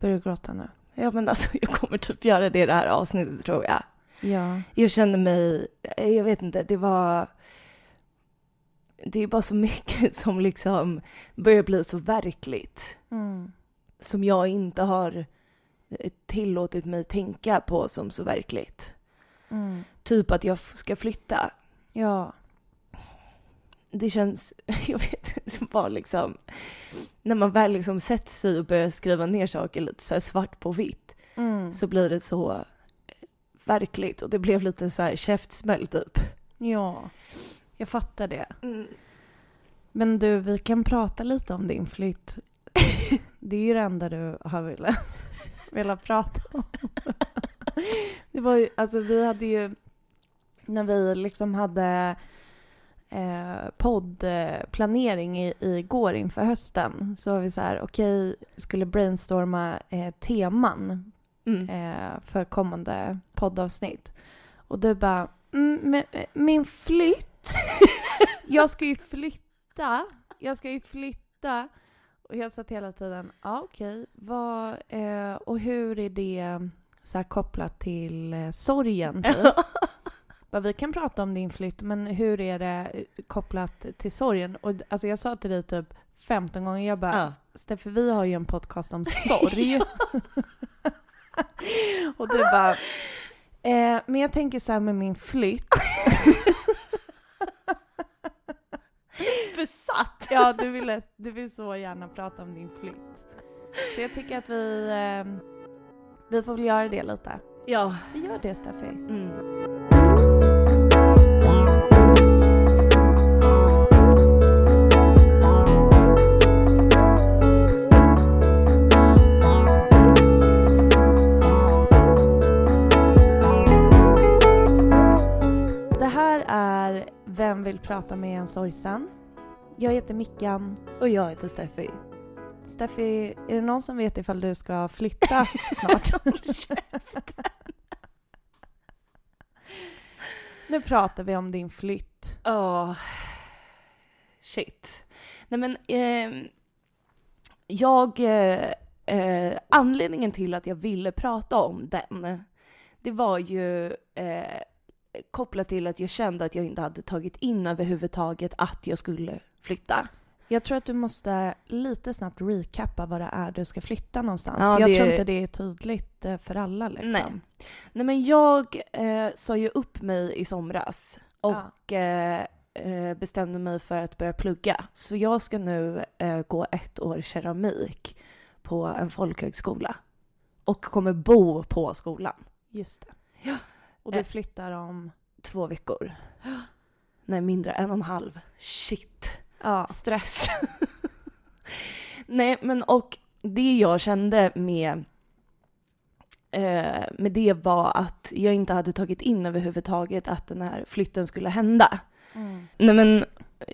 Börjar du gråta nu? Ja men alltså jag kommer typ göra det i det här avsnittet tror jag. Ja. Jag kände mig, jag vet inte, det var... Det är bara så mycket som liksom börjar bli så verkligt. Mm. Som jag inte har eh, tillåtit mig tänka på som så verkligt. Mm. Typ att jag ska flytta. Ja. Det känns, jag vet inte, bara liksom... När man väl liksom sätter sig och börjar skriva ner saker lite så här svart på vitt Mm. så blir det så eh, verkligt och det blev lite så här käftsmäll typ. Ja. Jag fattar det. Men du, vi kan prata lite om din flytt. Det är ju det enda du har velat, velat prata om. Det var ju, alltså vi hade ju, när vi liksom hade eh, poddplanering i, igår inför hösten så var vi så här, okej, skulle brainstorma eh, teman Mm. eh, för kommande poddavsnitt. Och du bara, mm, min flytt, jag ska ju flytta, jag ska ju flytta. Och jag satt hela tiden, ja okej, vad, eh, och hur är det så kopplat till eh, sorgen? Typ? Bara, vi kan prata om din flytt, men hur är det eh, kopplat till sorgen? Och alltså jag sa till dig typ 15 gånger, jag bara, Ja. Steffe vi har ju en podcast om sorg. och du bara, eh, men jag tänker så här med min flytt. Besatt! ja, du ville, du vill så gärna prata om din flytt. Så jag tycker att vi, eh, vi får väl göra det lite. Ja. Vi gör det Steffi. Mm. Vem vill prata med en sorgsen? Jag heter Mickan. Och jag heter Steffi. Steffi, är det någon som vet ifall du ska flytta snart? nu pratar vi om din flytt. Ja. Shit. Nej men, ehm, jag... Eh, eh, anledningen till att jag ville prata om den, det var ju eh, kopplat till att jag kände att jag inte hade tagit in överhuvudtaget att jag skulle flytta. Jag tror att du måste lite snabbt recappa vad det är du ska flytta någonstans. Ja, jag det- tror inte det är tydligt eh, för alla liksom. Nej. Nej men jag eh, sa ju upp mig i somras och eh, eh, bestämde mig för att börja plugga. Så jag ska nu eh, gå ett år keramik på en folkhögskola. Och kommer bo på skolan. Just det. Ja. Och du Eh. flyttar om... Två veckor. Nej, mindre. En och en halv. Shit. Ja. Stress. Nej, men och det jag kände med, eh, med det var att jag inte hade tagit in överhuvudtaget att den här flytten skulle hända. Mm. Nej men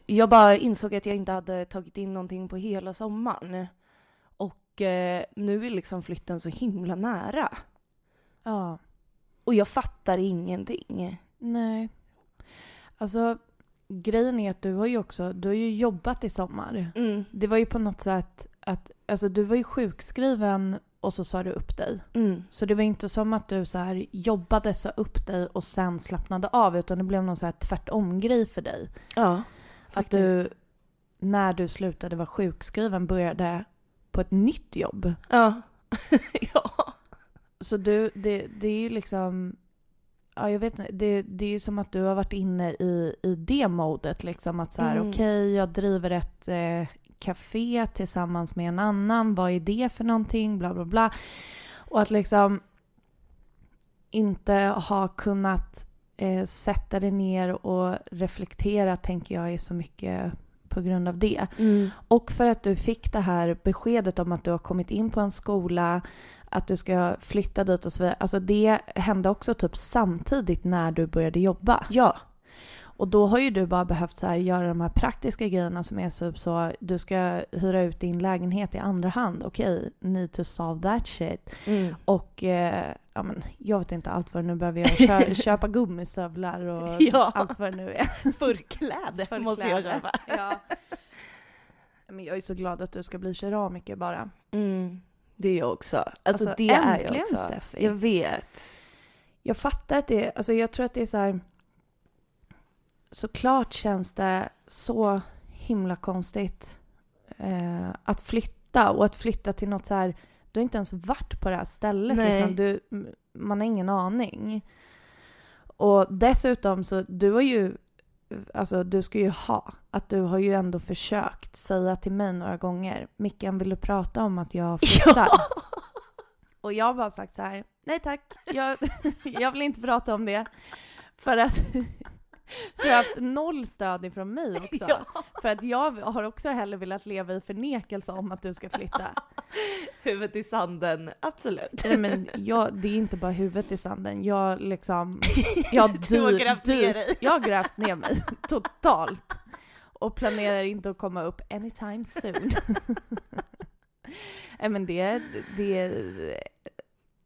jag bara insåg att jag inte hade tagit in någonting på hela sommaren. Och eh, nu är liksom flytten så himla nära. Ja. Och jag fattar ingenting. Nej. Alltså, grejen är att du har ju också, du har ju jobbat i sommar. Mm. Det var ju på något sätt att, alltså du var ju sjukskriven och så sa du upp dig. Mm. Så det var inte som att du så här jobbade, sa upp dig och sen slappnade av utan det blev någon så här tvärtom-grej för dig. Ja, Att du, när du slutade vara sjukskriven, började på ett nytt jobb. Ja. ja. Så du, det, det är ju liksom, ja jag vet inte, det, det är ju som att du har varit inne i, i det modet liksom att så här, Mm. okej jag driver ett eh, café tillsammans med en annan, vad är det för någonting, bla bla bla. Och att liksom inte ha kunnat eh, sätta dig ner och reflektera tänker jag är så mycket på grund av det. Mm. Och för att du fick det här beskedet om att du har kommit in på en skola, att du ska flytta dit och så vidare. Alltså det hände också typ samtidigt när du började jobba. Ja. Och då har ju du bara behövt så här göra de här praktiska grejerna som är typ så, du ska hyra ut din lägenhet i andra hand. Okej, need to solve that shit. Mm. Och eh, ja men jag vet inte allt vad det nu behöver göra. Kö- köpa gummistövlar och Ja. allt vad det nu är. Förkläde måste jag köpa. Ja. Men jag är så glad att du ska bli keramiker bara. Mm. Det är jag också. Alltså, Alltså, det är jag också. Steffi. Jag vet. Jag fattar att det, alltså jag tror att det är så här. Såklart känns det så himla konstigt eh, att flytta och att flytta till något så här. Du har inte ens varit på det här stället Nej. liksom. Du, man har ingen aning. Och dessutom så, du har ju, alltså du ska ju ha, att du har ju ändå försökt säga till mig några gånger, Mickan vill du prata om att jag flyttar? Ja! Och jag har bara sagt så här, nej tack, jag, jag vill inte prata om det. För att så jag har haft noll stöd ifrån mig också. Ja. För att jag har också hellre velat leva i förnekelse om att du ska flytta. Huvudet i sanden, absolut. Nej, men jag, det är inte bara huvudet i sanden, jag liksom... Jag Du har grävt ner dig. Jag har grävt ner mig totalt. Och planerar inte att komma upp anytime soon. Nej men det, det,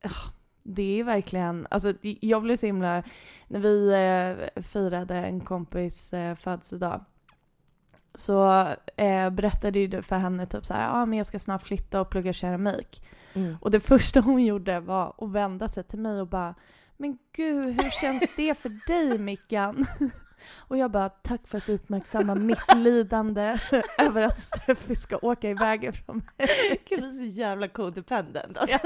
ah, det är verkligen, alltså jag blev så himla, när vi eh, firade en kompis eh, födelsedag så eh, berättade ju för henne typ så här, ja ah, men jag ska snart flytta och plugga keramik. Mm. Och det första hon gjorde var att vända sig till mig och bara Men gud, hur känns det för dig Mickan? Och jag bara, tack för att du uppmärksammar mitt lidande över att Steffi ska åka iväg ifrån mig. Gud, vi är så jävla codependent alltså.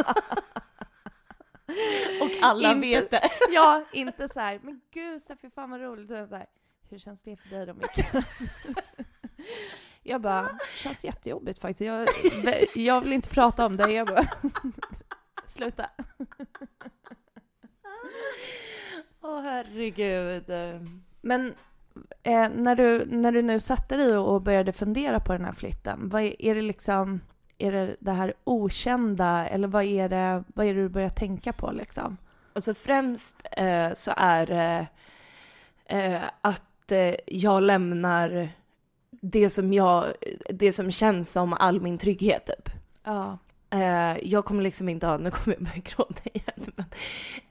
Och alla Inte- vet det. Ja, inte så här, men gud Steffi, fan vad roligt. Så här, hur känns det för dig då Mickan? Jag bara, det känns jättejobbigt faktiskt. Jag, jag vill inte prata om det. Jag bara, sluta. Åh herregud. Men eh, när, du, när du nu satte dig och började fundera på den här flytten, vad är, är det liksom, är det det här okända eller vad är det, vad är det du börjar tänka på liksom? Alltså främst eh, så är det eh, att eh, jag lämnar det som jag, det som känns som all min trygghet typ. Ja. Eh, jag kommer liksom inte ha, nu kommer jag börja gråta igen, men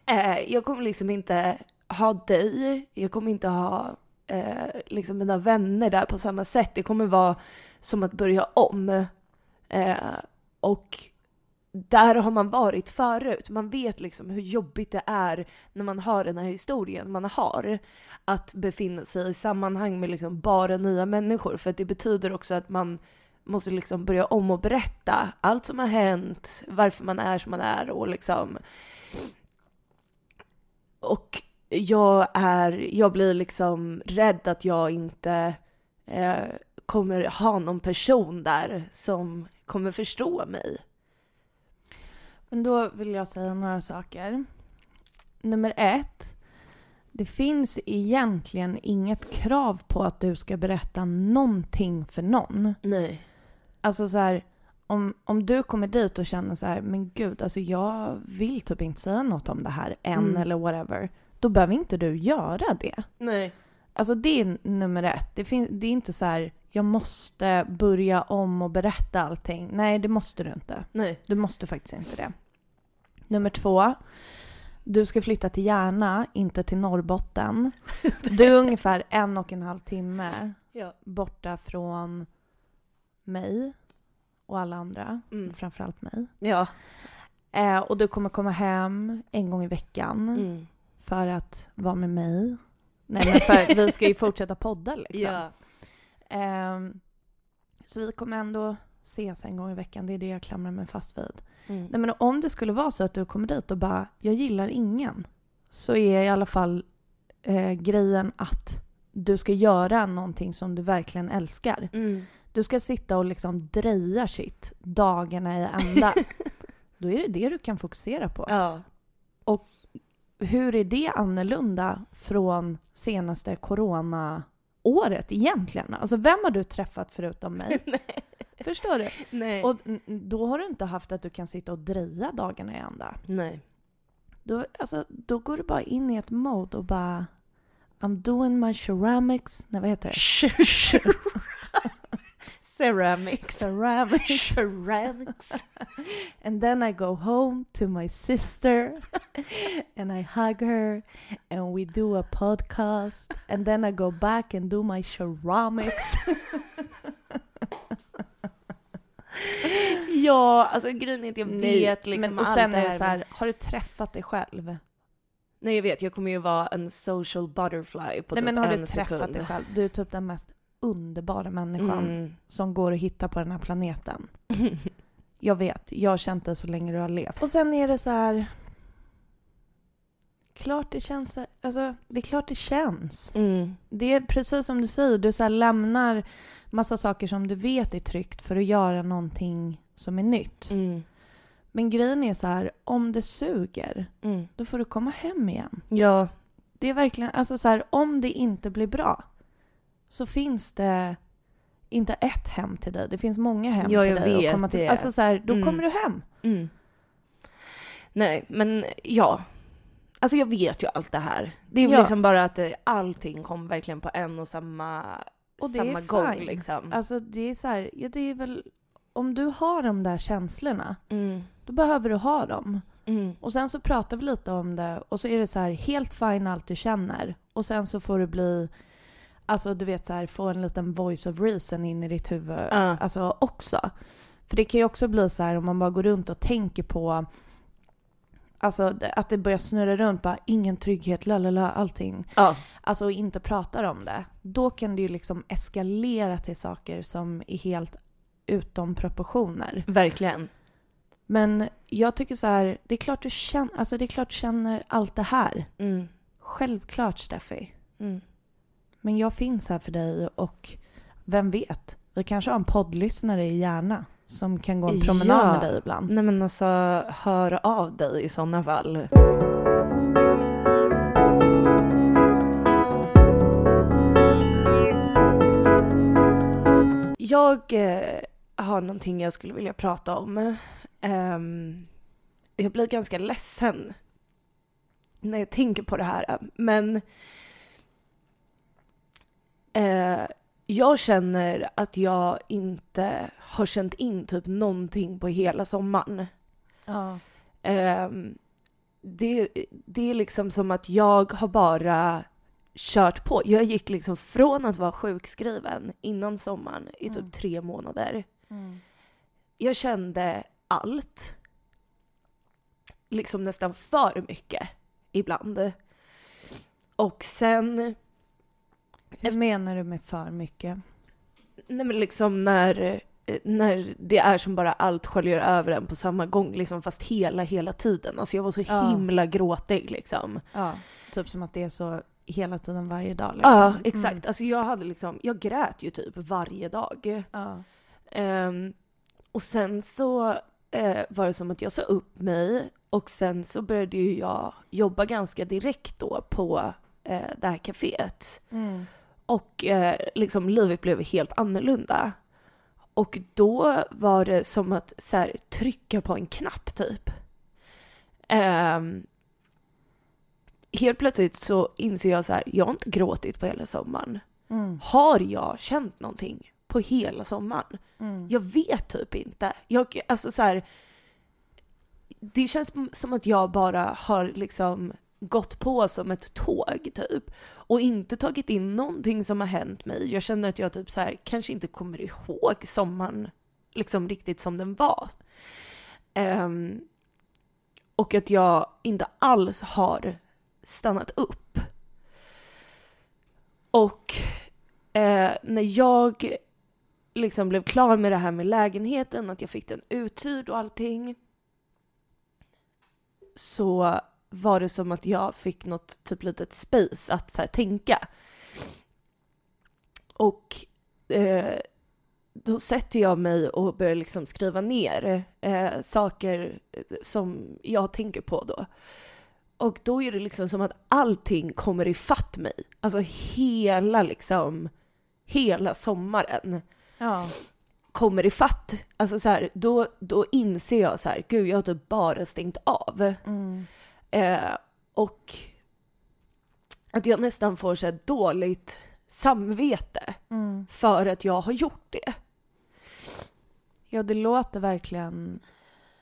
eh, jag kommer liksom inte ha dig, jag kommer inte ha eh, liksom mina vänner där på samma sätt. Det kommer vara som att börja om. Eh, och där har man varit förut. Man vet liksom hur jobbigt det är när man har den här historien man har. Att befinna sig i sammanhang med liksom bara nya människor. För det betyder också att man måste liksom börja om och berätta allt som har hänt, varför man är som man är och liksom... Och jag är, jag blir liksom rädd att jag inte eh, kommer ha någon person där som kommer förstå mig. Men då vill jag säga några saker. Nummer ett. Det finns egentligen inget krav på att du ska berätta någonting för någon. Nej. Alltså så här, om, om du kommer dit och känner så här, men gud, alltså jag vill typ inte säga något om det här än Mm. eller whatever. Då behöver inte du göra det. Nej. Alltså det är nummer ett. Det, fin- det är inte så här, jag måste börja om och berätta allting. Nej, det måste du inte. Nej. Du måste faktiskt inte det. Nummer två. Du ska flytta till Järna, inte till Norrbotten. Du är ungefär en och en halv timme Ja. borta från mig och alla andra. Mm. Framförallt mig. Ja. Eh, och du kommer komma hem en gång i veckan Mm. för att vara med mig. Nej men för vi ska ju fortsätta podda liksom. Ja. Ehm, så vi kommer ändå ses en gång i veckan, det är det jag klamrar mig fast vid. Mm. Nej men om det skulle vara så att du kommer dit och bara, jag gillar ingen. Så är i alla fall eh, grejen att du ska göra någonting som du verkligen älskar. Mm. Du ska sitta och liksom dreja shit dagarna i ända. Då är det det du kan fokusera på. Ja. Hur är det annorlunda från senaste corona-året egentligen? Alltså vem har du träffat förutom mig? Förstår du? Nej. Och då har du inte haft att du kan sitta och dreja dagarna i ända. Nej. Då, alltså, då går du bara in i ett mode och bara I'm doing my ceramics. Nej, vad heter det? Ceramics. Ceramics. Ceramics. And then I go home to my sister and I hug her and we do a podcast. And then I go back and do my ceramics. Ja, alltså grejen är att jag Nej, vet liksom men, och allt sen är det så här, har du träffat dig själv? Nej jag vet, jag kommer ju vara en social butterfly på Nej typ men har en du träffat sekund. dig själv? Du är typ den mest underbara människan Mm. som går att hitta på den här planeten. Jag vet, jag har känt dig så länge du har levt. Och sen är det så här... Klart det känns... Alltså, det är klart det känns. Mm. Det är precis som du säger, du så lämnar massa saker som du vet är tryggt för att göra någonting som är nytt. Mm. Men grejen är så här, om det suger, Mm. då får du komma hem igen. Ja. Det är verkligen, alltså så här, om det inte blir bra så finns det inte ett hem till dig. Det finns många hem Ja, till dig. vet komma till, det. Alltså så här, då Mm. kommer du hem. Mm. Nej, men ja. Alltså jag vet ju allt det här. Det är Ja. liksom bara att det, allting kom verkligen på en och samma, Och samma gång fine. liksom. Alltså det är så här, ja, det är väl... Om du har de där känslorna, Mm. då behöver du ha dem. Mm. Och sen så pratar vi lite om det och så är det så här helt fine allt du känner. Och sen så får du bli, alltså du vet så här, få en liten voice of reason in i ditt huvud. Ja. Alltså också. För det kan ju också bli så här om man bara går runt och tänker på Alltså att det börjar snurra runt bara ingen trygghet, lalala, allting. Ja. Alltså och inte pratar om det. Då kan det ju liksom eskalera till saker som är helt utom proportioner. Verkligen. Men jag tycker så här, det är klart du känner, alltså det är klart du känner allt det här. Mm. Självklart Steffi. Mm. Men jag finns här för dig och vem vet, vi kanske har en poddlyssnare i Järna som kan gå en promenad Ja. med dig ibland. Nej men alltså, hör av dig i sådana fall. Jag eh, har någonting jag skulle vilja prata om. Ehm, jag blir ganska ledsen när jag tänker på det här. Men eh, jag känner att jag inte har känt in typ någonting på hela sommaren. Ja. Ehm, det, det är liksom som att jag har bara kört på. Jag gick liksom från att vara sjukskriven innan sommaren i typ Mm. tre månader. Mm. Jag kände allt. Liksom nästan för mycket ibland. Och sen, Hur menar du med för mycket? nej men liksom när, när det är som bara allt sköljer över en på samma gång, liksom fast hela, hela tiden. Alltså jag var så Ja. himla gråtig liksom. Ja, typ som att det är så hela tiden varje dag. Liksom. Ja, exakt. Mm. Alltså jag hade liksom, jag grät ju typ varje dag. Ja. Ehm, och sen så eh, var det som att jag sa upp mig och sen så började ju jag jobba ganska direkt då på eh, det här kaféet. Mm. Och eh, liksom livet blev helt annorlunda. Och då var det som att så här, trycka på en knapp typ. Ehm, helt plötsligt så inser jag så här, jag har inte gråtit på hela sommaren. Mm. Har jag känt någonting på hela sommaren? Mm. Jag vet typ inte. Jag, alltså så här, det känns som att jag bara har liksom gått på som ett tåg typ. Och inte tagit in någonting som har hänt mig. Jag känner att jag typ så här, kanske inte kommer ihåg sommaren liksom riktigt som den var. Um, och att jag inte alls har stannat upp. Och eh, när jag liksom blev klar med det här med lägenheten, att jag fick den uthyrd och allting. Så var det som att jag fick något typ litet space att så här, tänka. Och eh, då sätter jag mig och börjar liksom skriva ner eh, saker som jag tänker på då. Och då är det liksom som att allting kommer ifatt mig. Alltså hela liksom, hela sommaren Ja. kommer ifatt. Alltså så här, då, då inser jag så här, gud jag har typ bara stängt av. Mm. Eh, och att jag nästan får så dåligt samvete Mm. för att jag har gjort det. Ja, det låter verkligen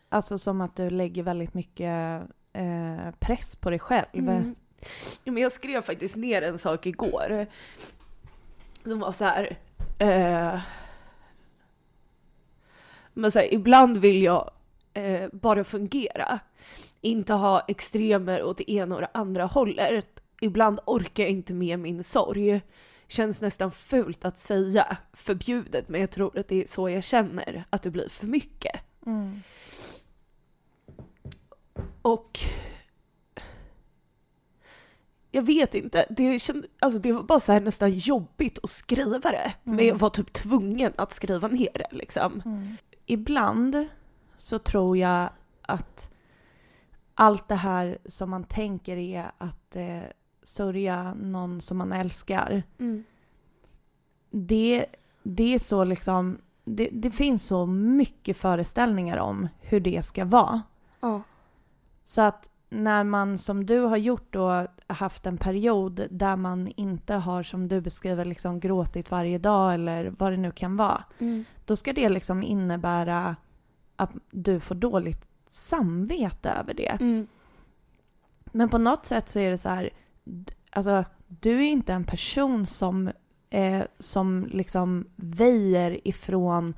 alltså som att du lägger väldigt mycket eh, press på dig själv. Mm. Ja, men jag skrev faktiskt ner en sak igår. Som var så här. Eh, Men så här, ibland vill jag eh, bara fungera. Inte ha extremer åt det ena och det andra hållet. Ibland orkar jag inte med min sorg. Känns nästan fult att säga, förbjudet, men jag tror att det är så jag känner, att det blir för mycket. Mm. Och jag vet inte, det, känd, alltså det var bara så nästan jobbigt att skriva det. Mm. Men jag var typ tvungen att skriva ner det liksom. Mm. Ibland så tror jag att allt det här som man tänker är att eh, sörja någon som man älskar. Det, det är så liksom, det, det finns så mycket föreställningar om hur det ska vara. Ja. Så att när man som du har gjort då haft en period där man inte har som du beskriver liksom gråtit varje dag eller vad det nu kan vara. Mm. Då ska det liksom innebära att du får dåligt samvete över det. Mm. Men på något sätt så är det så här, alltså du är inte en person som, eh, som liksom väjer ifrån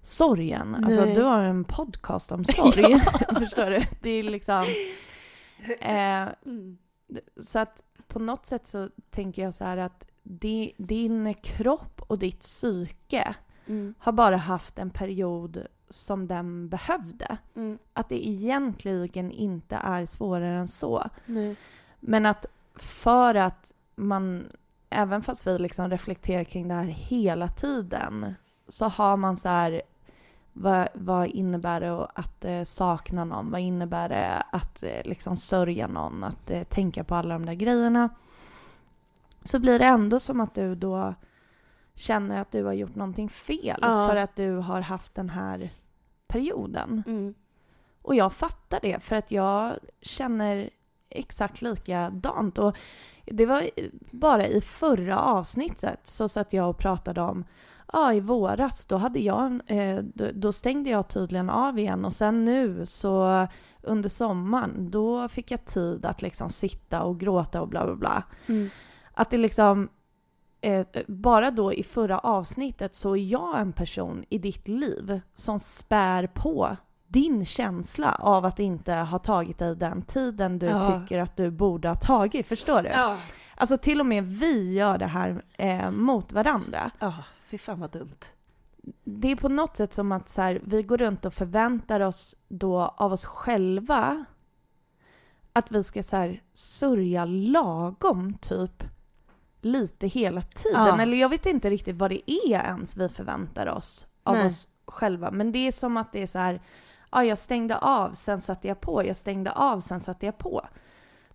sorgen. Alltså Nej. du har en podcast om sorg. Förstår du? Det är liksom... Eh, Mm. så att på något sätt så tänker jag så här att di, din kropp och ditt psyke Mm. har bara haft en period som den behövde. Mm. Att det egentligen inte är svårare än så. Nej. Men att för att man, även fast vi liksom reflekterar kring det här hela tiden, så har man så här, vad, vad innebär det att eh, sakna någon? Vad innebär det att eh, liksom sörja någon? Att eh, tänka på alla de där grejerna. Så blir det ändå som att du då känner att du har gjort någonting fel Ja. för att du har haft den här perioden. Mm. Och jag fattar det för att jag känner exakt likadant. Och det var bara i förra avsnittet så satt jag och pratade om Ja, i våras då hade jag, eh, då, då stängde jag tydligen av igen och sen nu så under sommaren då fick jag tid att liksom sitta och gråta och bla bla bla. Mm. Att det liksom, eh, bara då i förra avsnittet så är jag en person i ditt liv som spär på din känsla av att inte ha tagit dig den tiden du Ja. tycker att du borde ha tagit. Förstår du? Ja. Alltså till och med vi gör det här eh, mot varandra. Ja, fy fan vad dumt. Det är på något sätt som att så här, vi går runt och förväntar oss då av oss själva att vi ska så här, sörja lagom typ lite hela tiden. Ja. Eller jag vet inte riktigt vad det är ens vi förväntar oss av Nej. oss själva. Men det är som att det är så här, ja jag stängde av, sen satte jag på, jag stängde av, sen satte jag på.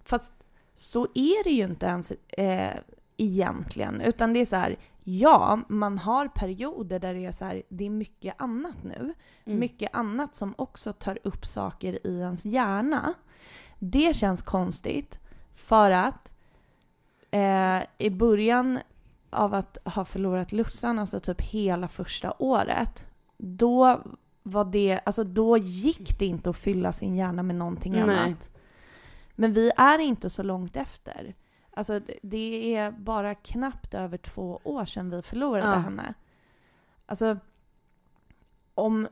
Fast så är det ju inte ens eh, egentligen, utan det är så här, ja, man har perioder där det är så här, det är mycket annat nu. Mm. Mycket annat som också tar upp saker i ens hjärna. Det känns konstigt för att eh, i början av att ha förlorat lustan, alltså typ hela första året, då var det, alltså då gick det inte att fylla sin hjärna med någonting Nej. annat. Men vi är inte så långt efter. Alltså det- det är bara knappt över två år sedan vi förlorade Ja. henne. Alltså om,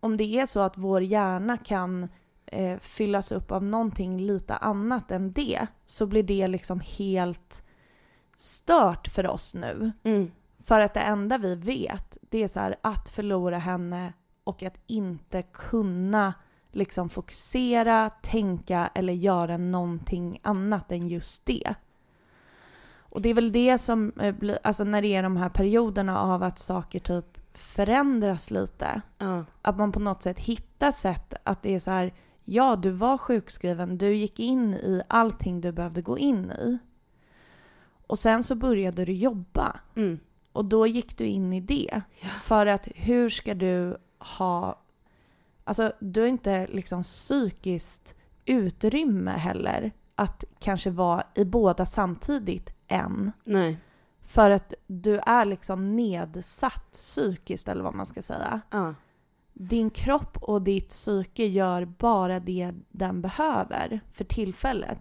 om det är så att vår hjärna kan eh, fyllas upp av någonting lite annat än det så blir det liksom helt stört för oss nu. Mm. För att det enda vi vet det är så här att förlora henne och att inte kunna liksom fokusera, tänka eller göra någonting annat än just det. Och det är väl det som eh, blir, alltså när det är de här perioderna av att saker typ förändras lite. Ja. Att man på något sätt hittar sätt att det är så här, ja du var sjukskriven, du gick in i allting du behövde gå in i. Och sen så började du jobba. Mm. Och då gick du in i det. Ja. För att hur ska du ha... Alltså du har inte liksom psykiskt utrymme heller att kanske vara i båda samtidigt än. Nej. För att du är liksom nedsatt psykiskt eller vad man ska säga. Ja. Din kropp och ditt psyke gör bara det den behöver för tillfället.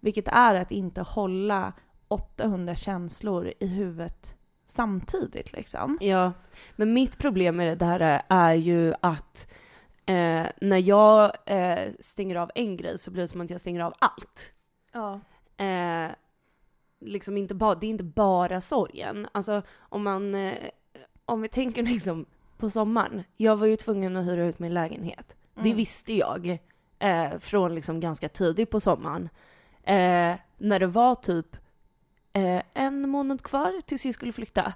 Vilket är att inte hålla 800 känslor i huvudet samtidigt liksom. Ja, men mitt problem med det där är ju att eh, när jag eh, stänger av en grej så blir det som att jag stänger av allt. Ja. Eh, liksom inte ba, det är inte bara sorgen. Alltså om man, eh, om vi tänker liksom på sommaren. Jag var ju tvungen att hyra ut min lägenhet. Det Mm. visste jag eh, från liksom ganska tidigt på sommaren. Eh, när det var typ eh, en månad kvar tills jag skulle flytta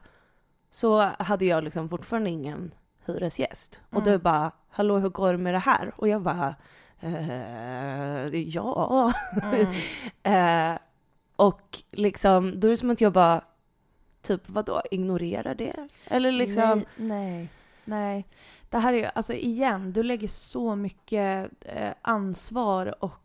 så hade jag liksom fortfarande ingen hyresgäst. Och Mm. du bara, hallå hur går det med det här? Och jag bara, eh, ja. Mm. Eh, och liksom, då är det som att jag bara, typ vadå, ignorerar det? Eller liksom, Nej, nej, nej. Det här är ju, alltså igen, du lägger så mycket eh, ansvar och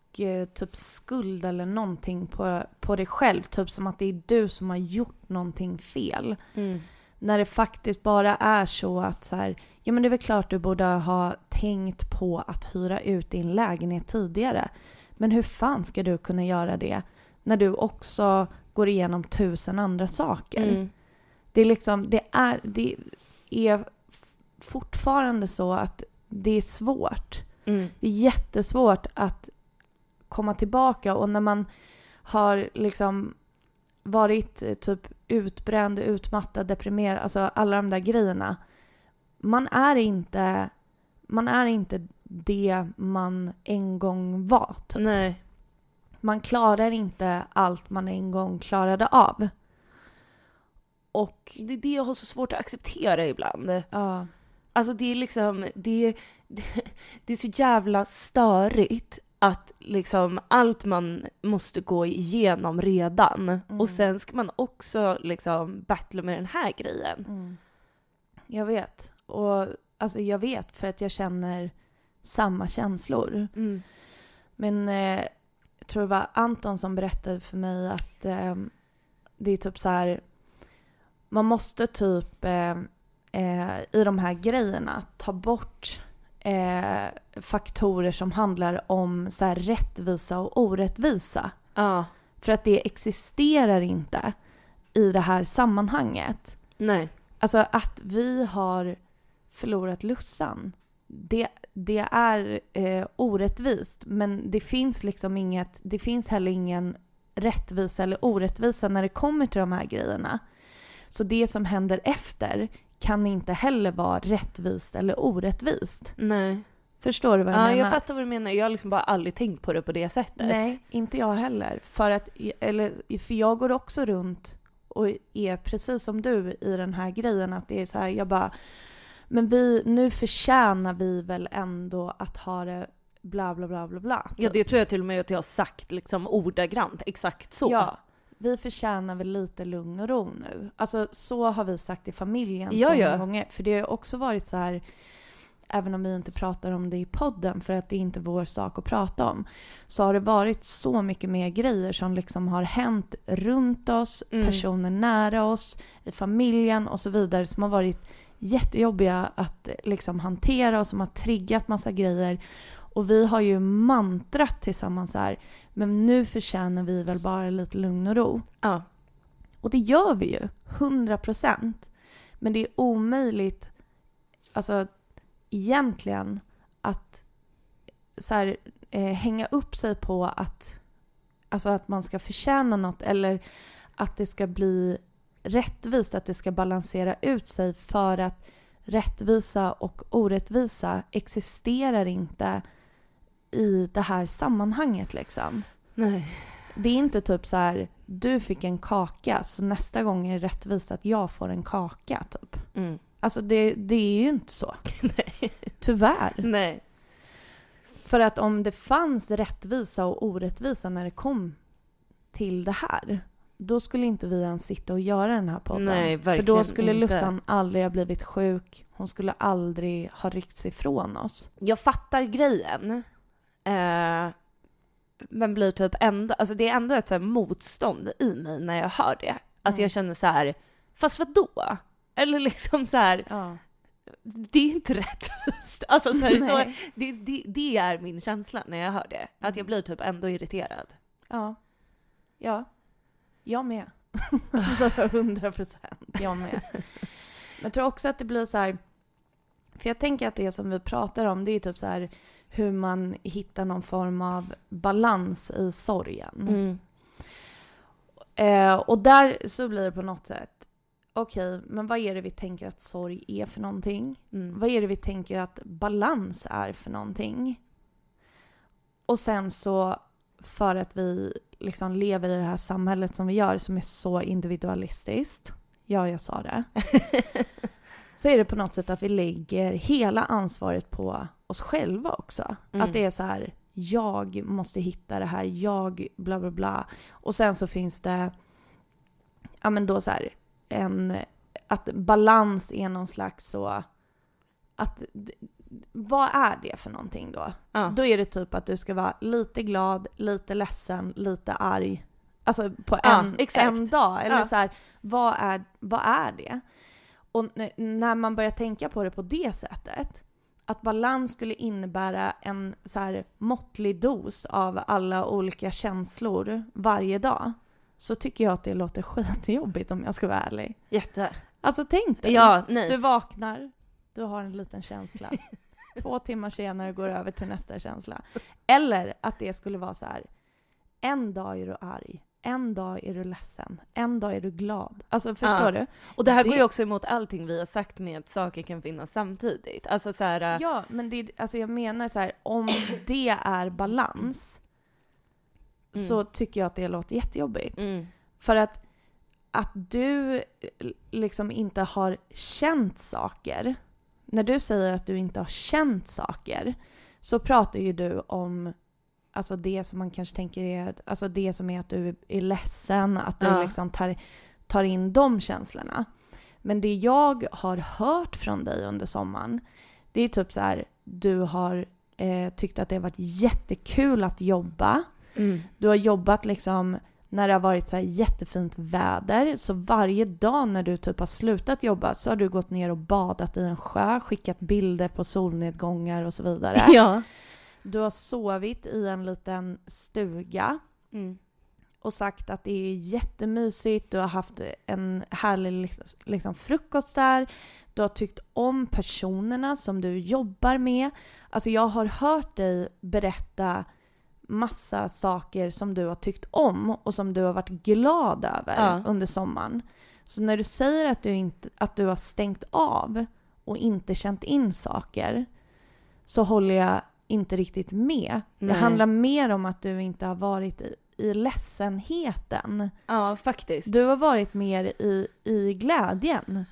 typ skuld eller någonting på, på dig själv. Typ som att det är du som har gjort någonting fel. mm, När det faktiskt bara är så att så här, ja men det är väl klart du borde ha tänkt på att hyra ut din lägenhet tidigare. Men hur fan ska du kunna göra det när du också går igenom tusen andra saker? mm, Det är liksom, det är, det är fortfarande så att det är svårt. mm, Det är jättesvårt att komma tillbaka och när man har liksom varit eh, typ utbränd, utmattad, deprimerad, alltså alla de där grejerna. Man är inte, man är inte det man en gång var. Typ. nej, Man klarar inte allt man en gång klarade av. Och det är det jag har så svårt att acceptera ibland. ja, Alltså det är liksom, det, det, det är så jävla störigt att liksom allt man måste gå igenom redan Mm. och sen ska man också liksom battla med den här grejen. Mm. Jag vet. Och alltså jag vet för att jag känner samma känslor. Mm. Men eh, jag tror det var Anton som berättade för mig att eh, det är typ så här. Man måste typ eh, eh, i de här grejerna ta bort eh, faktorer som handlar om så här, rättvisa och orättvisa. Ja, För att det existerar inte i det här sammanhanget. nej. Alltså att vi har förlorat Lussan, det, det är eh, orättvist. Men det finns liksom inget, det finns heller ingen rättvisa eller orättvisa när det kommer till de här grejerna. Så det som händer efter kan inte heller vara rättvist eller orättvist. Nej. Förstår du vad jag Ja, menar? jag fattar vad du menar. Jag har liksom bara aldrig tänkt på det på det sättet. Nej, inte jag heller. För, att, eller, för jag går också runt och är precis som du i den här grejen att det är så här, jag bara, men vi, nu förtjänar vi väl ändå att ha det bla bla bla bla bla. Ja, det tror jag till och med att jag har sagt liksom ordagrant, exakt så. Ja, vi förtjänar väl lite lugn och ro nu. Alltså så har vi sagt i familjen Ja, så många ja. gånger. För det har också varit så här, även om vi inte pratar om det i podden för att det är inte vår sak att prata om, så har det varit så mycket mer grejer som liksom har hänt runt oss, Mm. personer nära oss, i familjen och så vidare som har varit jättejobbiga att liksom hantera och som har triggat massa grejer. Och vi har ju mantrat tillsammans här, men nu förtjänar vi väl bara lite lugn och ro. Ja. Och det gör vi ju, 100 procent. Men det är omöjligt, alltså egentligen, att så här, eh, hänga upp sig på att, alltså att man ska förtjäna något eller att det ska bli rättvist, att det ska balansera ut sig för att rättvisa och orättvisa existerar inte i det här sammanhanget liksom. Nej. Det är inte typ så här, du fick en kaka så nästa gång är det rättvist att jag får en kaka typ. Mm. Alltså det, det är ju inte så. Nej. Tyvärr. Nej. För att om det fanns rättvisa och orättvisa när det kom till det här, då skulle inte vi ens sitta och göra den här podden. Nej, För då skulle inte. Lussan aldrig ha blivit sjuk, hon skulle aldrig ha ryckts ifrån oss. Jag fattar grejen. Eh, men blir typ ändå, alltså det är ändå ett så motstånd i mig när jag hör det. Att Mm. jag känner så här, fast vad då? Eller liksom så här, Ja. det är inte rättvist. Alltså så, här, så det, det, det är min känsla när jag hör det. Att jag blir typ ändå irriterad. Ja. Ja. Jag med. alltså 100 procent, jag med. Men jag tror också att det blir så här, för jag tänker att det som vi pratar om, det är typ så här hur man hittar någon form av balans i sorgen. Mm. Eh, och där så blir det på något sätt, okej, men vad är det vi tänker att sorg är för någonting? Mm. Vad är det vi tänker att balans är för någonting? Och sen så, för att vi liksom lever i det här samhället som vi gör, som är så individualistiskt, ja, jag sa det, så är det på något sätt att vi lägger hela ansvaret på oss själva också. Mm. Att det är så här, jag måste hitta det här, jag bla bla bla. Och sen så finns det, ja men då så här, en, att balans är någon slags så, att vad är det för någonting då? Ja. Då är det typ att du ska vara lite glad, lite ledsen, lite arg. Alltså på Ja, en, exakt. en dag. Eller Ja. så här, vad är, vad är det? Och när man börjar tänka på det på det sättet, att balans skulle innebära en så här måttlig dos av alla olika känslor varje dag, så tycker jag att det låter skitjobbigt om jag ska vara ärlig. Jätte. Alltså tänk dig, Ja, nej. du vaknar, du har en liten känsla. Två timmar senare går över till nästa känsla. Eller att det skulle vara så här, en dag är du arg, en dag är du ledsen, en dag är du glad. Alltså förstår Ja. du? Och det här Det- går ju också emot allting vi har sagt med att saker kan finnas samtidigt. Alltså så här, äh, Ja, men det, alltså jag menar så här, om det är balans Mm. så tycker jag att det låter jättejobbigt. mm, För att, att du liksom inte har känt saker, när du säger att du inte har känt saker, så pratar ju du om alltså det som man kanske tänker är, alltså det som är att du är ledsen, att du Ja. liksom tar, tar in de känslorna. Men det jag har hört från dig under sommaren, det är typ så här, du har eh, tyckt att det har varit jättekul att jobba. mm, Du har jobbat liksom när det har varit så här jättefint väder. Så varje dag när du typ har slutat jobba så har du gått ner och badat i en sjö, skickat bilder på solnedgångar och så vidare. Ja. Du har sovit i en liten stuga Mm. och sagt att det är jättemysigt. Du har haft en härlig liksom- frukost där. Du har tyckt om personerna som du jobbar med. Alltså jag har hört dig berätta massa saker som du har tyckt om och som du har varit glad över Ja. under sommaren. Så när du säger att du, inte, att du har stängt av och inte känt in saker så håller jag inte riktigt med. Nej. Det handlar mer om att du inte har varit i, i ledsenheten. ja, faktiskt. Du har varit mer i, i glädjen.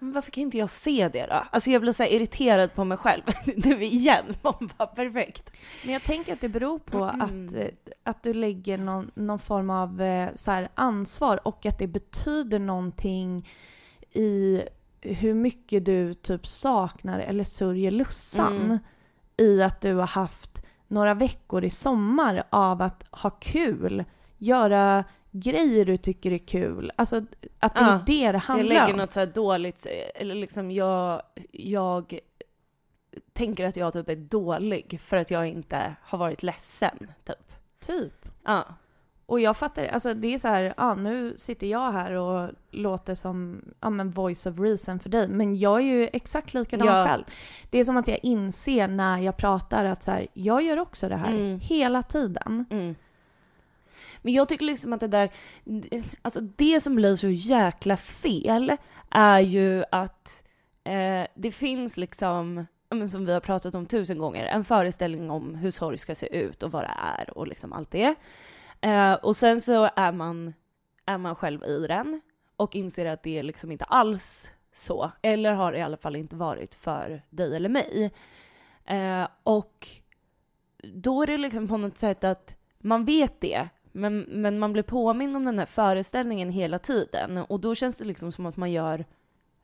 Men varför kan inte jag se det då? Alltså jag blir så irriterad på mig själv. Nu igen, man bara perfekt. Men jag tänker att det beror på Mm. att, eh, att du lägger någon, någon form av eh, så här ansvar och att det betyder någonting i hur mycket du typ saknar eller sörjer Lussan. Mm. I att du har haft några veckor i sommar av att ha kul, göra grejer du tycker är kul. Alltså att det Ja, är det det Jag handlar lägger om. något så här dåligt, eller liksom jag, jag tänker att jag typ är dålig för att jag inte har varit ledsen, typ. Typ. Ja. Och jag fattar, alltså det är så här, ja nu sitter jag här och låter som, ja men voice of reason för dig, men jag är ju exakt likadan Ja. själv. Det är som att jag inser när jag pratar att så här, jag gör också det här Mm. hela tiden. Mm. Men jag tycker liksom att det där, alltså det som blir så jäkla fel är ju att eh, det finns liksom, som vi har pratat om tusen gånger, en föreställning om hur sorg ska se ut och vad det är och liksom allt det. Eh, och sen så är man, är man själv i den och inser att det är liksom inte alls så, eller har i alla fall inte varit för dig eller mig. Eh, och då är det liksom på något sätt att man vet det, men, men man blir påmind om den här föreställningen hela tiden och då känns det liksom som att man gör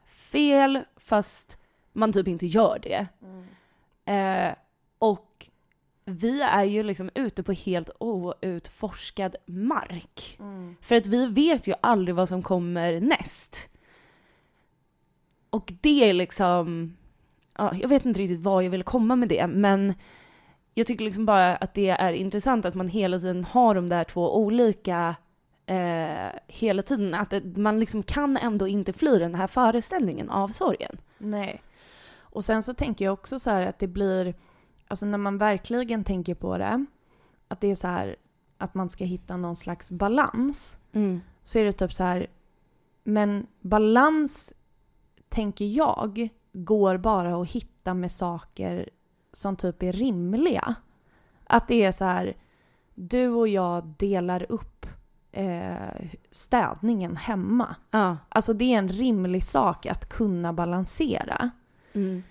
fel fast man typ inte gör det. Eh, och vi är ju liksom ute på helt outforskad mark. För att vi vet ju aldrig vad som kommer näst. Och det är liksom, ja, jag vet inte riktigt vad jag vill komma med det, men jag tycker liksom bara att det är intressant att man hela tiden har de där två olika eh, hela tiden. Att man liksom kan ändå inte fly den här föreställningen av sorgen. Nej. Och sen så tänker jag också så här att det blir, alltså när man verkligen tänker på det, att det är så här att man ska hitta någon slags balans. Mm. Så är det typ så här, men balans tänker jag går bara att hitta med saker som typ är rimliga. Att det är så här, du och jag delar upp eh, städningen hemma. Ja. Alltså det är en rimlig sak att kunna balansera. Mm.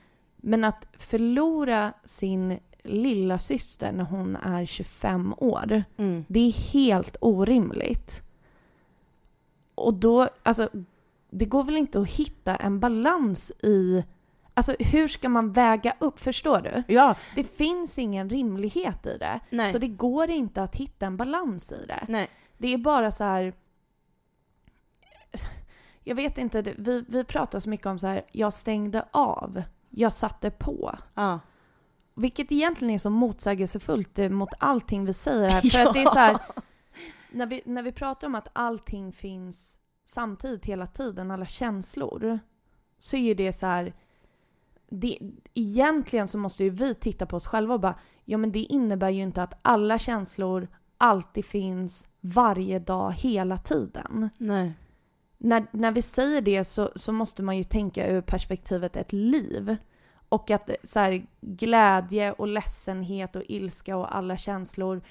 Men att förlora sin lilla syster när hon är 25 år, Mm. det är helt orimligt. Och då, alltså, det går väl inte att hitta en balans i... Alltså hur ska man väga upp? Förstår du? Ja, Det finns ingen rimlighet i det. nej. Så det går inte att hitta en balans i det. nej. Det är bara så här... Jag vet inte, vi, vi pratar så mycket om så här, jag stängde av, jag satte på. Ja. Vilket egentligen är så motsägelsefullt eh, mot allting vi säger här. För att det är så här, när vi, när vi pratar om att allting finns samtidigt hela tiden, alla känslor, så är ju det så här... Det, egentligen så måste ju vi titta på oss själva och bara, ja men det innebär ju inte att alla känslor alltid finns varje dag, hela tiden. Nej. När, när vi säger det så, så måste man ju tänka ur perspektivet ett liv. Och att så här, glädje och ledsenhet och ilska och alla känslor,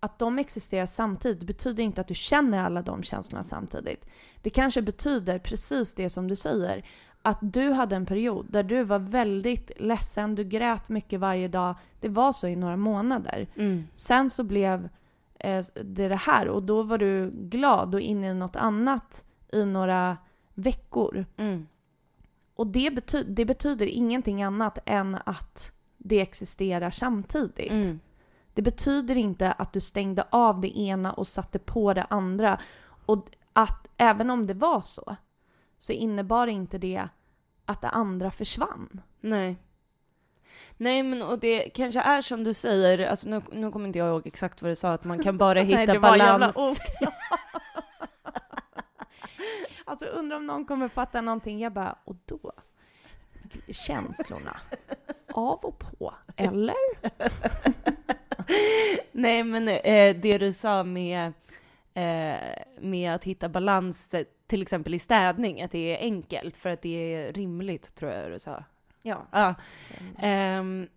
att de existerar samtidigt betyder inte att du känner alla de känslorna samtidigt. Det kanske betyder precis det som du säger, att du hade en period där du var väldigt ledsen, du grät mycket varje dag. Det var så i några månader. Mm. Sen så blev eh, det det här och då var du glad och inne i något annat i några veckor. Mm. Och det, bety- det betyder ingenting annat än att det existerar samtidigt. Mm. Det betyder inte att du stängde av det ena och satte på det andra. Och att även om det var så, så innebar inte det att det andra försvann. Nej. Nej men och det kanske är som du säger, alltså nu, nu kommer inte jag ihåg exakt vad du sa, att man kan bara hitta Nej, det var jävla balans. alltså undrar om någon kommer fatta någonting. Jag bara, och då? Känslorna? Av och på? Eller? Nej men eh, det du sa med, eh, med att hitta balans, till exempel i städning, att det är enkelt för att det är rimligt, tror jag du sa. Ja. Ja. Ehm,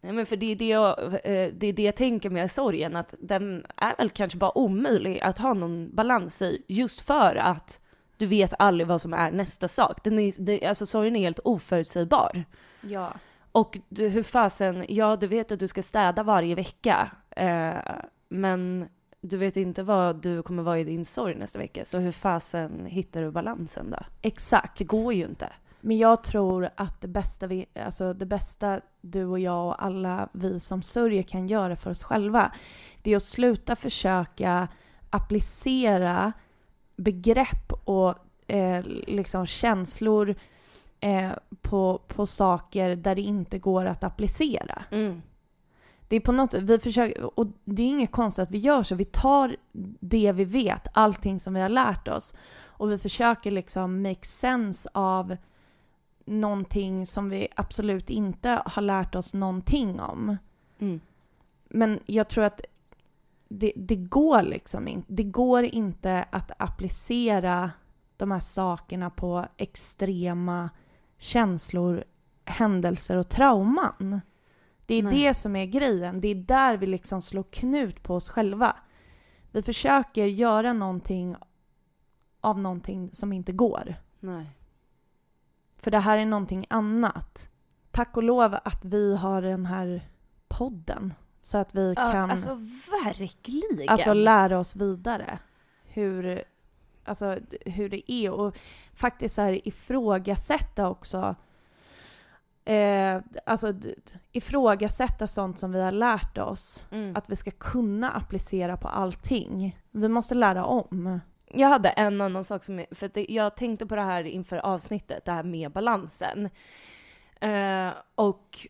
nej men för det är det, jag, eh, det är det jag tänker med sorgen, att den är väl kanske bara omöjlig att ha någon balans i, just för att du vet aldrig vad som är nästa sak. Den är, det, alltså sorgen är helt oförutsägbar. Ja. Och du, hur fasen, ja du vet att du ska städa varje vecka, eh, men du vet inte vad du kommer vara i din sorg nästa vecka, så hur fasen hittar du balansen då? Exakt. Det går ju inte. Men jag tror att det bästa, vi, alltså det bästa du och jag och alla vi som sörjer kan göra för oss själva, det är att sluta försöka applicera begrepp och eh, liksom känslor eh, på, på saker där det inte går att applicera. Mm. Det är på något vi försöker, och det är inget konstigt att vi gör så. Vi tar det vi vet, allting som vi har lärt oss och vi försöker liksom make sense av någonting som vi absolut inte har lärt oss någonting om. Mm. Men jag tror att det, det går liksom inte. Det går inte att applicera de här sakerna på extrema känslor, händelser och trauman. Det är Nej. det som är grejen. Det är där vi liksom slår knut på oss själva. Vi försöker göra någonting av någonting som inte går. Nej. För det här är någonting annat. Tack och lov att vi har den här podden. Så att vi Ja, kan alltså verkligen. alltså, lära oss vidare. Hur, alltså, hur det är. Och faktiskt så här, ifrågasätta också. Eh, alltså ifrågasätta sånt som vi har lärt oss. mm. Att vi ska kunna applicera på allting. Vi måste lära om. Jag hade en annan sak som, för att jag tänkte på det här inför avsnittet, det här med balansen. Eh, och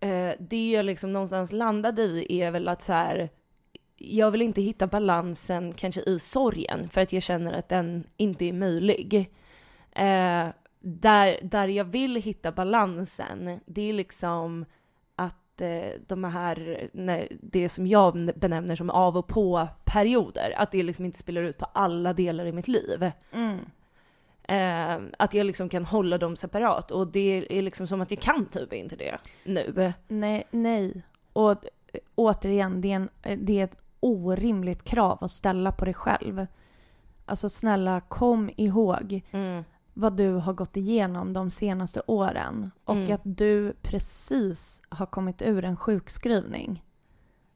eh, det jag liksom någonstans landade i är väl att så här, jag vill inte hitta balansen kanske i sorgen för att jag känner att den inte är möjlig. Eh, där, där jag vill hitta balansen, det är liksom att eh, de här, när, det som jag benämner som av och på-perioder, att det liksom inte spelar ut på alla delar i mitt liv. Mm. Eh, att jag liksom kan hålla dem separat och det är liksom som att jag kan typ inte det nu. Nej, nej. Och återigen, det är, en, det är ett orimligt krav att ställa på dig själv. Alltså snälla, kom ihåg Mm. vad du har gått igenom de senaste åren och Mm. att du precis har kommit ur en sjukskrivning.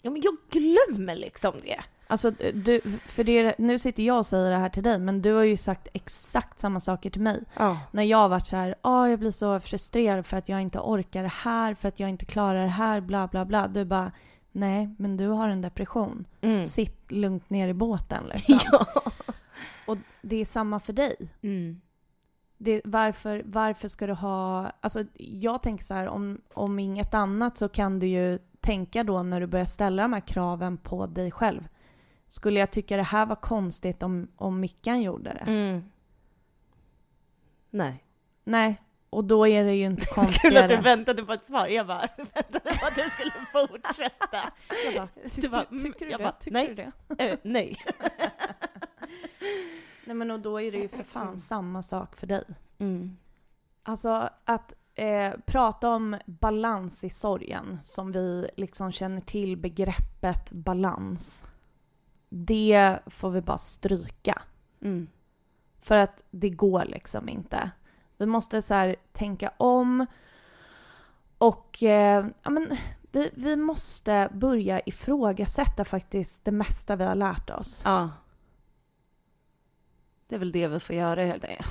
Ja men jag glömmer liksom det. Alltså, du, för det, nu sitter jag och säger det här till dig, men du har ju sagt exakt samma saker till mig. Ja. När jag har varit så här, ah, jag blir så frustrerad för att jag inte orkar det här, för att jag inte klarar det här, bla bla bla. Du bara, nej, men du har en depression. Mm. Sitt lugnt ner i båten liksom. ja. Och det är samma för dig. Mm. Det, varför, varför ska du ha... Alltså jag tänker så här, om, om inget annat så kan du ju tänka då när du börjar ställa de här kraven på dig själv. Skulle jag tycka det här var konstigt om, om Mickan gjorde det? Mm. Nej. Nej, och då är det ju inte Kul att du konstigare. väntade på ett svar. Jag bara väntade på att du skulle fortsätta. Jag bara, tycker, bara, mm, tycker du jag det? bara, tycker nej. du det? Eh, nej. Nej men och då är det ju för fan samma sak för dig. Mm. Alltså att eh, prata om balans i sorgen, som vi liksom känner till begreppet balans. Det får vi bara stryka. Mm. För att det går liksom inte. Vi måste så här tänka om och eh, ja, men, vi, vi måste börja ifrågasätta faktiskt det mesta vi har lärt oss. Ja. Det är väl det vi får göra helt enkelt.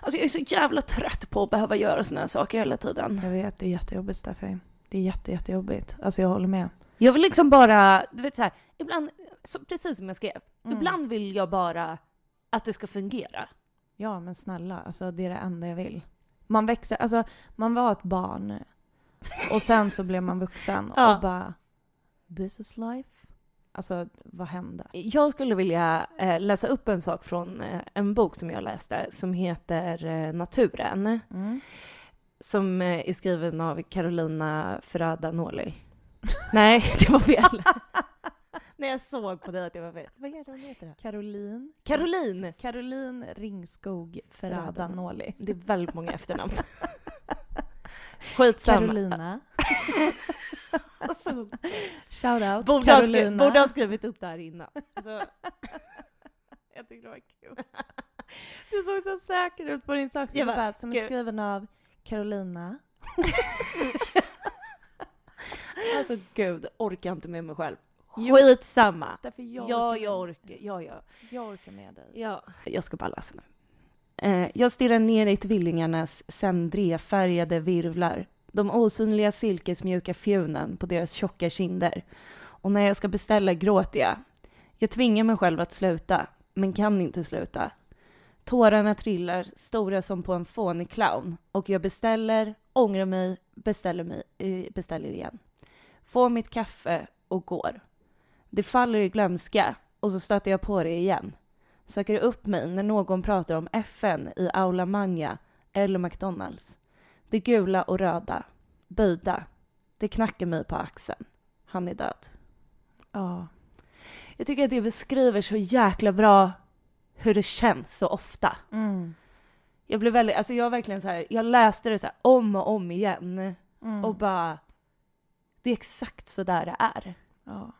Alltså jag är så jävla trött på att behöva göra såna här saker hela tiden. Jag vet, det är jättejobbigt Steffi. Det är jätte, jättejobbigt. Alltså jag håller med. Jag vill liksom bara, du vet så här, ibland, så, precis som jag skrev, Mm. ibland vill jag bara att det ska fungera. Ja, men snälla, alltså det är det enda jag vill. Man växer, alltså man var ett barn och sen så blev man vuxen Ja. och bara this is life. Alltså vad hände? Jag skulle vilja eh, läsa upp en sak från eh, en bok som jag läste som heter eh, Naturen. Mm. Som eh, är skriven av Carolina Ferrada Noli. Nej, det var fel. När jag såg på dig att det var fel. Vad är det hon heter? då? Caroline. Caroline! Caroline Ringskog Ferrada. Noli. Det är väldigt många efternamn. Skitsamma. Carolina. Alltså, Shout out borde, ha borde ha skrivit upp det här innan. Alltså, Jag tyckte det var kul. Du såg så säker ut på din sak. Jag bara, som är skriven av Carolina. alltså gud, orkar inte med mig själv. Skitsamma. Steffi, jag Ja, orkar jag med. orkar. Ja, ja. Jag orkar med dig. Ja. Jag ska bara läsa nu. Eh, jag stirrar ner i tvillingarnas cendréfärgade virvlar. De osynliga silkesmjuka fjunen på deras tjocka kinder. Och när jag ska beställa gråter jag. Jag tvingar mig själv att sluta, men kan inte sluta. Tårarna trillar, stora som på en fånig clown. Och jag beställer, ångrar mig, beställer, mig, eh, beställer igen. Får mitt kaffe och går. Det faller i glömska och så stöter jag på det igen söker upp mig när någon pratar om FN i Aula Magna eller McDonalds. Det gula och röda, böjda. Det knackar mig på axeln. Han är död. Ja. Jag tycker att det beskriver så jäkla bra hur det känns så ofta. Mm. Jag blev väldigt, alltså jag verkligen så här, jag läste det så om och om igen Mm. och bara, det är exakt så där det är. Ja.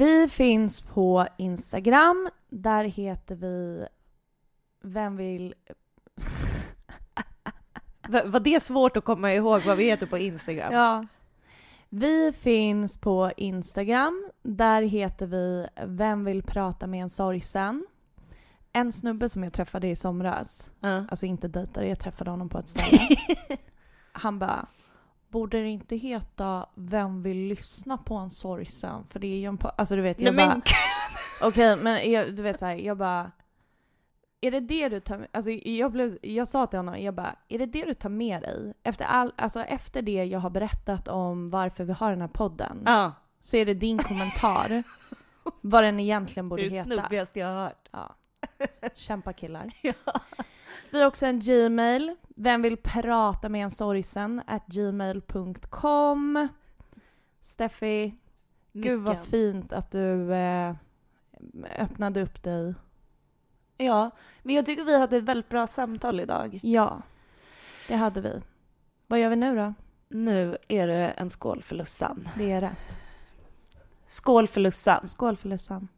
Vi finns på Instagram. Där heter vi Vem vill... Va- Var det svårt att komma ihåg vad vi heter på Instagram? Ja. Vi finns på Instagram. Där heter vi Vem vill prata med en sorgsen? En snubbe som jag träffade i somras, Ja. alltså inte dejtade, jag träffade honom på ett ställe. Han bara, borde det inte heta Vem vill lyssna på en sorgsen? För det är ju en po-" Alltså du vet, jag Nej bara, men okej men jag, du vet såhär, jag bara är det det du tar alltså jag, blev, jag sa till honom, jag bara, är det det du tar med dig? Efter, all, alltså efter det jag har berättat om varför vi har den här podden, Ja. så är det din kommentar vad den egentligen borde Det är det heta. snubbigaste jag har hört. Ja. Kämpa killar. Ja. Vi har också en Gmail. Vem vill prata med en sorgsen? At gmail.com. Steffi, gud vad Mycket. fint att du eh, öppnade upp dig. Ja, men jag tycker vi hade ett väldigt bra samtal idag. Ja, det hade vi. Vad gör vi nu då? Nu är det en skål för Lussan. Det är det. Skål för Lussan! Skål för Lussan.